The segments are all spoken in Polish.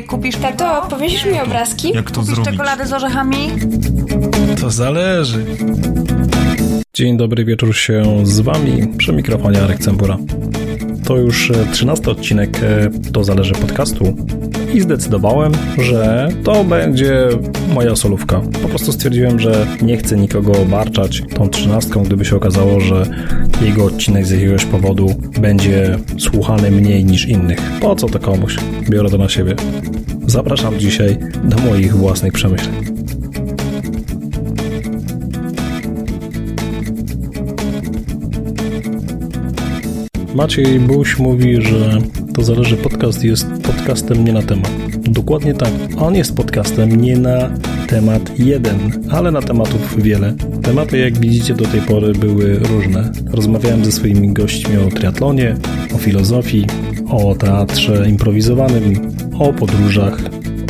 Ej, kupisz Tato, powiesisz mi obrazki? Jak to kupisz zrobić? czekoladę z orzechami? To zależy. Dzień dobry wieczór się z wami przy mikrofonie Arek Cembura. To już trzynasty odcinek e, To Zależy podcastu i zdecydowałem, że to będzie moja solówka. Po prostu stwierdziłem, że nie chcę nikogo obarczać tą trzynastką, gdyby się okazało, że jego odcinek z jakiegoś powodu będzie słuchany mniej niż innych. Po co to komuś? Biorę to na siebie. Zapraszam dzisiaj do moich własnych przemyśleń. Maciej Buś mówi, że to zależy, podcast jest podcastem nie na temat. Dokładnie tak. On jest podcastem nie na temat jeden, ale na tematów wiele. Tematy, jak widzicie, do tej pory były różne. Rozmawiałem ze swoimi gośćmi o triatlonie, o filozofii, o teatrze improwizowanym, o podróżach,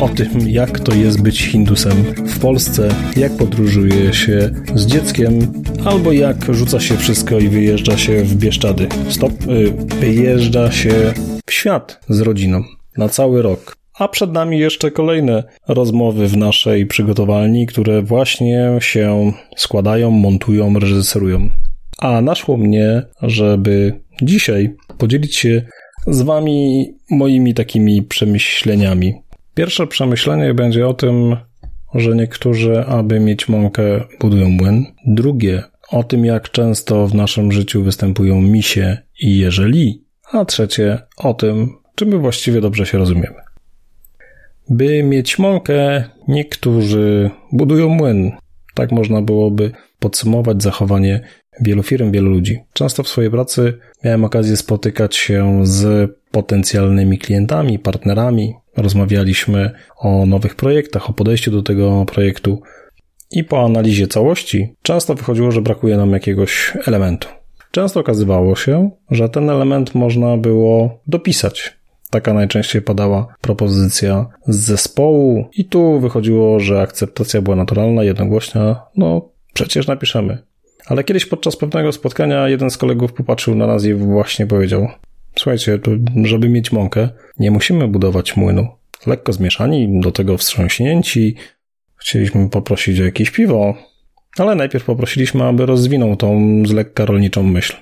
o tym, jak to jest być Hindusem w Polsce, jak podróżuje się z dzieckiem, albo jak rzuca się wszystko i wyjeżdża się w Bieszczady. Stop, y, wyjeżdża się w świat z rodziną na cały rok. A przed nami jeszcze kolejne rozmowy w naszej przygotowalni, które właśnie się składają, montują, reżyserują. A naszło mnie, żeby dzisiaj podzielić się z Wami moimi takimi przemyśleniami. Pierwsze przemyślenie będzie o tym, że niektórzy, aby mieć mąkę, budują młyn. Drugie, o tym, jak często w naszym życiu występują misie i jeżeli. A trzecie, o tym, czy my właściwie dobrze się rozumiemy. By mieć mąkę, niektórzy budują młyn. Tak można byłoby podsumować zachowanie wielu firm, wielu ludzi. Często w swojej pracy miałem okazję spotykać się z potencjalnymi klientami, partnerami. Rozmawialiśmy o nowych projektach, o podejściu do tego projektu i po analizie całości często wychodziło, że brakuje nam jakiegoś elementu. Często okazywało się, że ten element można było dopisać. Taka najczęściej padała propozycja z zespołu, i tu wychodziło, że akceptacja była naturalna, jednogłośna. No, przecież napiszemy. Ale kiedyś podczas pewnego spotkania jeden z kolegów popatrzył na nas i właśnie powiedział: Słuchajcie, żeby mieć mąkę, nie musimy budować młynu. Lekko zmieszani, do tego wstrząśnięci. Chcieliśmy poprosić o jakieś piwo, ale najpierw poprosiliśmy, aby rozwinął tą z lekka rolniczą myśl.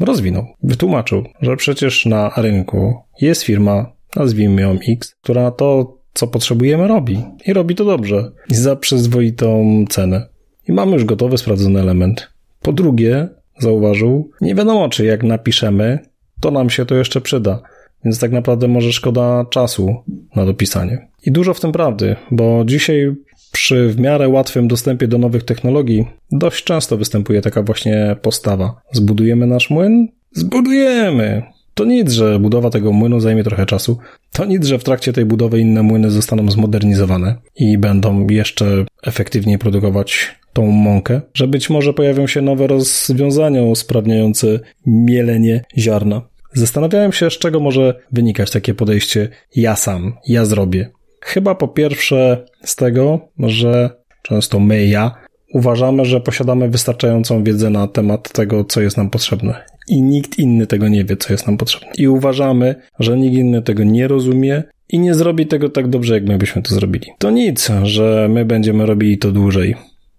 Rozwinął. Wytłumaczył, że przecież na rynku jest firma, nazwijmy ją X, która to, co potrzebujemy, robi. I robi to dobrze. I za przyzwoitą cenę. I mamy już gotowy, sprawdzony element. Po drugie, zauważył, nie wiadomo, czy jak napiszemy, to nam się to jeszcze przyda. Więc tak naprawdę może szkoda czasu na dopisanie. I dużo w tym prawdy, bo dzisiaj przy w miarę łatwym dostępie do nowych technologii dość często występuje taka właśnie postawa. Zbudujemy nasz młyn? Zbudujemy! To nic, że budowa tego młynu zajmie trochę czasu. To nic, że w trakcie tej budowy inne młyny zostaną zmodernizowane i będą jeszcze efektywniej produkować tą mąkę, że być może pojawią się nowe rozwiązania usprawniające mielenie ziarna. Zastanawiałem się, z czego może wynikać takie podejście ja sam, ja zrobię. Chyba po pierwsze z tego, że często my, ja, uważamy, że posiadamy wystarczającą wiedzę na temat tego, co jest nam potrzebne. I nikt inny tego nie wie, co jest nam potrzebne. I uważamy, że nikt inny tego nie rozumie i nie zrobi tego tak dobrze, jak my byśmy to zrobili. To nic, że my będziemy robili to dłużej.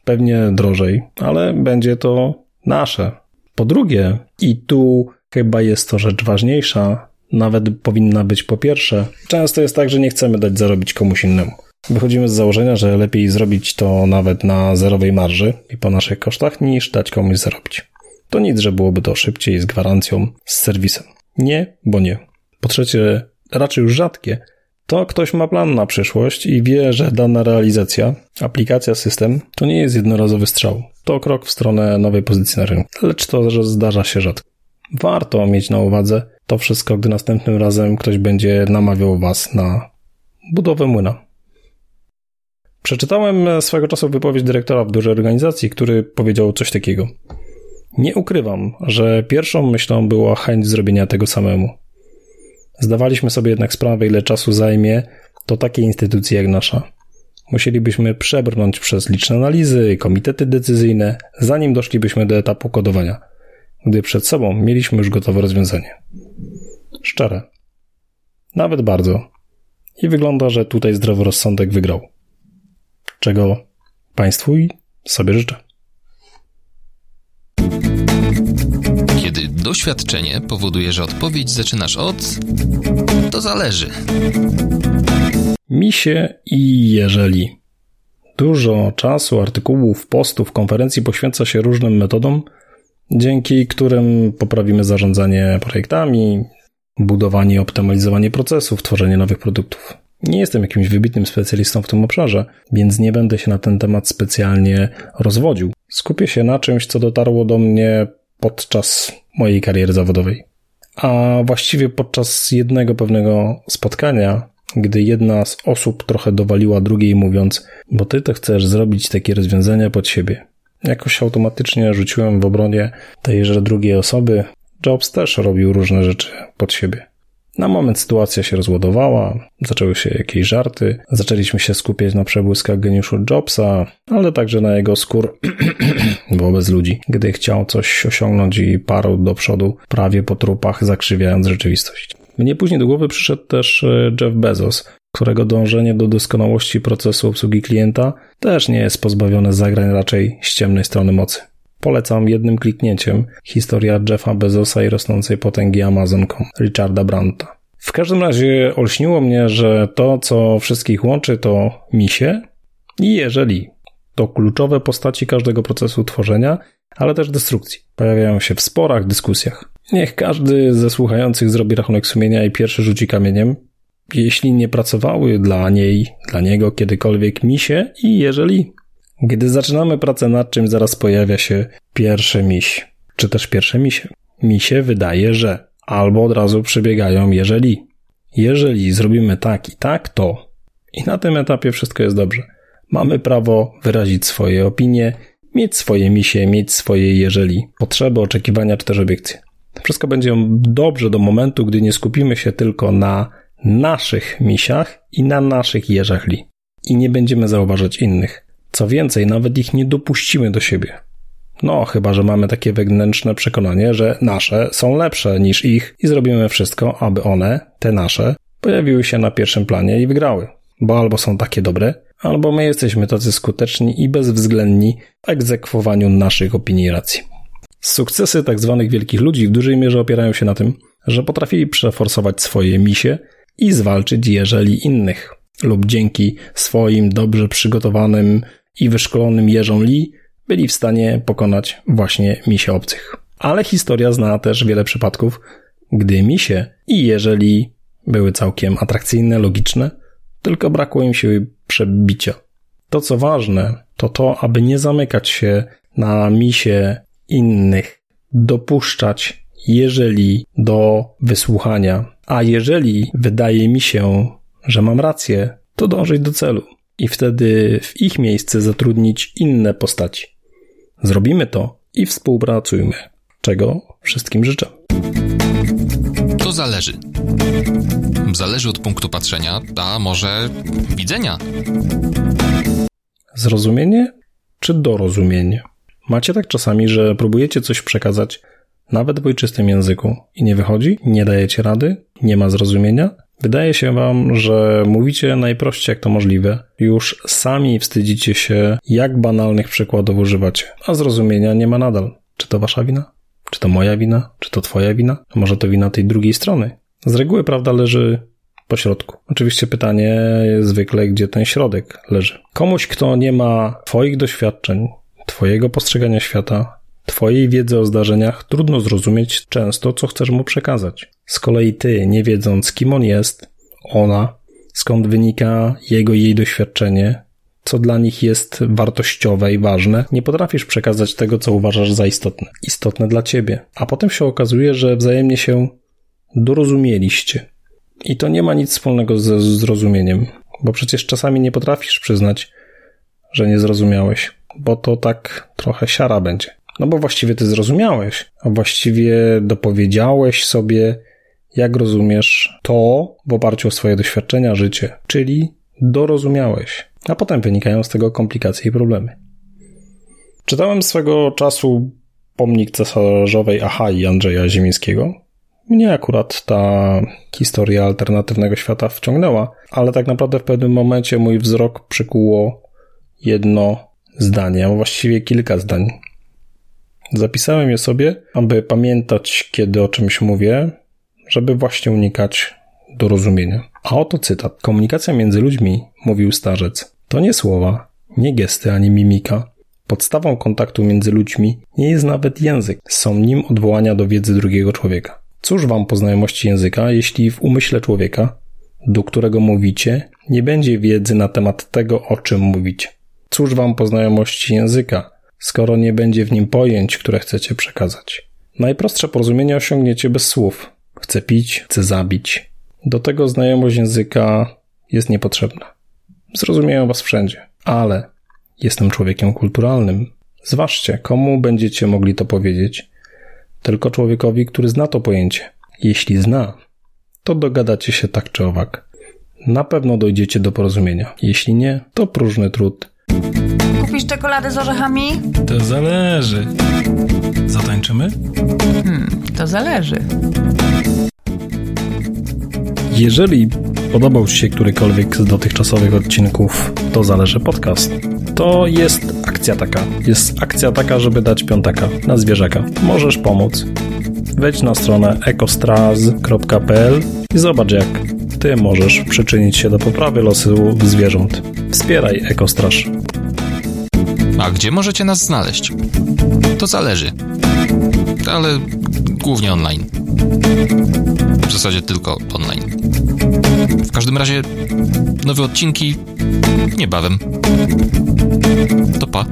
Pewnie drożej, ale będzie to nasze. Po drugie, i tu chyba jest to rzecz ważniejsza, nawet powinna być po pierwsze. Często jest tak, że nie chcemy dać zarobić komuś innemu. Wychodzimy z założenia, że lepiej zrobić to nawet na zerowej marży i po naszych kosztach, niż dać komuś zarobić. To nic, że byłoby to szybciej, z gwarancją, z serwisem. Nie, bo nie. Po trzecie, raczej już rzadkie, to ktoś ma plan na przyszłość i wie, że dana realizacja, aplikacja, system to nie jest jednorazowy strzał. To krok w stronę nowej pozycji na rynku. Lecz to, że zdarza się rzadko. Warto mieć na uwadze to wszystko, gdy następnym razem ktoś będzie namawiał Was na budowę młyna. Przeczytałem swego czasu wypowiedź dyrektora w dużej organizacji, który powiedział coś takiego. Nie ukrywam, że pierwszą myślą była chęć zrobienia tego samemu. Zdawaliśmy sobie jednak sprawę, ile czasu zajmie to takie instytucje jak nasza. Musielibyśmy przebrnąć przez liczne analizy, komitety decyzyjne, zanim doszlibyśmy do etapu kodowania, gdy przed sobą mieliśmy już gotowe rozwiązanie. Szczere. Nawet bardzo. I wygląda, że tutaj zdroworozsądek wygrał. Czego Państwu i sobie życzę. Kiedy doświadczenie powoduje, że odpowiedź zaczynasz od. To zależy. Misie i jeżeli. Dużo czasu, artykułów, postów, konferencji poświęca się różnym metodom, dzięki którym poprawimy zarządzanie projektami, budowanie i optymalizowanie procesów, tworzenie nowych produktów. Nie jestem jakimś wybitnym specjalistą w tym obszarze, więc nie będę się na ten temat specjalnie rozwodził. Skupię się na czymś, co dotarło do mnie podczas mojej kariery zawodowej. A właściwie podczas jednego pewnego spotkania, gdy jedna z osób trochę dowaliła drugiej, mówiąc: Bo ty to chcesz zrobić takie rozwiązania pod siebie. Jakoś automatycznie rzuciłem w obronie tejże drugiej osoby. Jobs też robił różne rzeczy pod siebie. Na moment sytuacja się rozładowała, zaczęły się jakieś żarty, zaczęliśmy się skupiać na przebłyskach geniuszu Jobsa, ale także na jego skór wobec ludzi, gdy chciał coś osiągnąć i parł do przodu prawie po trupach, zakrzywiając rzeczywistość. Mnie później do głowy przyszedł też e, Jeff Bezos, którego dążenie do doskonałości procesu obsługi klienta też nie jest pozbawione zagrań raczej ciemnej strony mocy. Polecam jednym kliknięciem historia Jeffa Bezosa i rosnącej potęgi Amazon.com Richarda Branta. W każdym razie olśniło mnie, że to, co wszystkich łączy, to misie i jeżeli to kluczowe postaci każdego procesu tworzenia, ale też destrukcji. Pojawiają się w sporach, dyskusjach. Niech każdy ze słuchających zrobi rachunek sumienia i pierwszy rzuci kamieniem, jeśli nie pracowały dla niej, dla niego kiedykolwiek misie i jeżeli gdy zaczynamy pracę nad czym, zaraz pojawia się pierwsze miś, czy też pierwsze misie. Misie wydaje, że albo od razu przybiegają jeżeli. Jeżeli zrobimy tak i tak, to. I na tym etapie wszystko jest dobrze. Mamy prawo wyrazić swoje opinie, mieć swoje misie, mieć swoje jeżeli, potrzeby, oczekiwania czy też obiekcje. Wszystko będzie dobrze do momentu, gdy nie skupimy się tylko na naszych misiach i na naszych jeżachli. I nie będziemy zauważać innych. Co więcej, nawet ich nie dopuścimy do siebie. No, chyba że mamy takie wewnętrzne przekonanie, że nasze są lepsze niż ich i zrobimy wszystko, aby one, te nasze, pojawiły się na pierwszym planie i wygrały. Bo albo są takie dobre, albo my jesteśmy tacy skuteczni i bezwzględni w egzekwowaniu naszych opinii i racji. Sukcesy. Tak wielkich ludzi w dużej mierze opierają się na tym, że potrafili przeforsować swoje misie i zwalczyć jeżeli innych, lub dzięki swoim dobrze przygotowanym i wyszkolonym jeżom Lee byli w stanie pokonać właśnie misie obcych. Ale historia zna też wiele przypadków, gdy misie i jeżeli były całkiem atrakcyjne, logiczne, tylko brakło im siły przebicia. To co ważne, to to, aby nie zamykać się na misie innych, dopuszczać jeżeli do wysłuchania, a jeżeli wydaje mi się, że mam rację, to dążyć do celu i wtedy w ich miejsce zatrudnić inne postaci. Zrobimy to i współpracujmy, czego wszystkim życzę. To zależy. Zależy od punktu patrzenia, a może widzenia. Zrozumienie czy dorozumienie? Macie tak czasami, że próbujecie coś przekazać nawet w ojczystym języku i nie wychodzi? Nie dajecie rady? Nie ma zrozumienia? Wydaje się wam, że mówicie najprościej jak to możliwe. Już sami wstydzicie się, jak banalnych przykładów używacie, a zrozumienia nie ma nadal. Czy to wasza wina? Czy to moja wina? Czy to twoja wina? A może to wina tej drugiej strony? Z reguły prawda leży po środku. Oczywiście pytanie zwykle, gdzie ten środek leży. Komuś, kto nie ma twoich doświadczeń, twojego postrzegania świata, Twojej wiedzy o zdarzeniach trudno zrozumieć często, co chcesz mu przekazać. Z kolei ty, nie wiedząc, kim on jest, ona, skąd wynika jego i jej doświadczenie, co dla nich jest wartościowe i ważne, nie potrafisz przekazać tego, co uważasz za istotne. Istotne dla ciebie. A potem się okazuje, że wzajemnie się dorozumieliście. I to nie ma nic wspólnego ze zrozumieniem, bo przecież czasami nie potrafisz przyznać, że nie zrozumiałeś, bo to tak trochę siara będzie. No bo właściwie ty zrozumiałeś, a właściwie dopowiedziałeś sobie, jak rozumiesz to w oparciu o swoje doświadczenia, życie, czyli dorozumiałeś, a potem wynikają z tego komplikacje i problemy. Czytałem swego czasu pomnik cesarzowej Achai Andrzeja Ziemińskiego. Mnie akurat ta historia alternatywnego świata wciągnęła, ale tak naprawdę w pewnym momencie mój wzrok przykuło jedno zdanie, a właściwie kilka zdań. Zapisałem je sobie, aby pamiętać, kiedy o czymś mówię, żeby właśnie unikać dorozumienia. A oto cytat. Komunikacja między ludźmi, mówił starzec, to nie słowa, nie gesty ani mimika. Podstawą kontaktu między ludźmi nie jest nawet język, są nim odwołania do wiedzy drugiego człowieka. Cóż wam po znajomości języka, jeśli w umyśle człowieka, do którego mówicie, nie będzie wiedzy na temat tego, o czym mówicie? Cóż wam po znajomości języka, skoro nie będzie w nim pojęć, które chcecie przekazać? Najprostsze porozumienie osiągniecie bez słów. Chcę pić, chcę zabić. Do tego znajomość języka jest niepotrzebna. Zrozumieją was wszędzie, ale jestem człowiekiem kulturalnym. Zważcie, komu będziecie mogli to powiedzieć. Tylko człowiekowi, który zna to pojęcie. Jeśli zna, to dogadacie się tak czy owak. Na pewno dojdziecie do porozumienia. Jeśli nie, to próżny trud. Kupisz czekoladę z orzechami? To zależy. Zatańczymy? To zależy. Jeżeli podobał Ci się którykolwiek z dotychczasowych odcinków, to zależy podcast. To jest akcja taka. Jest akcja taka, żeby dać piątaka na zwierzaka. Możesz pomóc. Wejdź na stronę ekostraz.pl i zobacz jak Ty możesz przyczynić się do poprawy losu zwierząt. Wspieraj Ekostraż. A gdzie możecie nas znaleźć? To zależy. Ale głównie online. W zasadzie tylko online. W każdym razie nowe odcinki niebawem. To pa.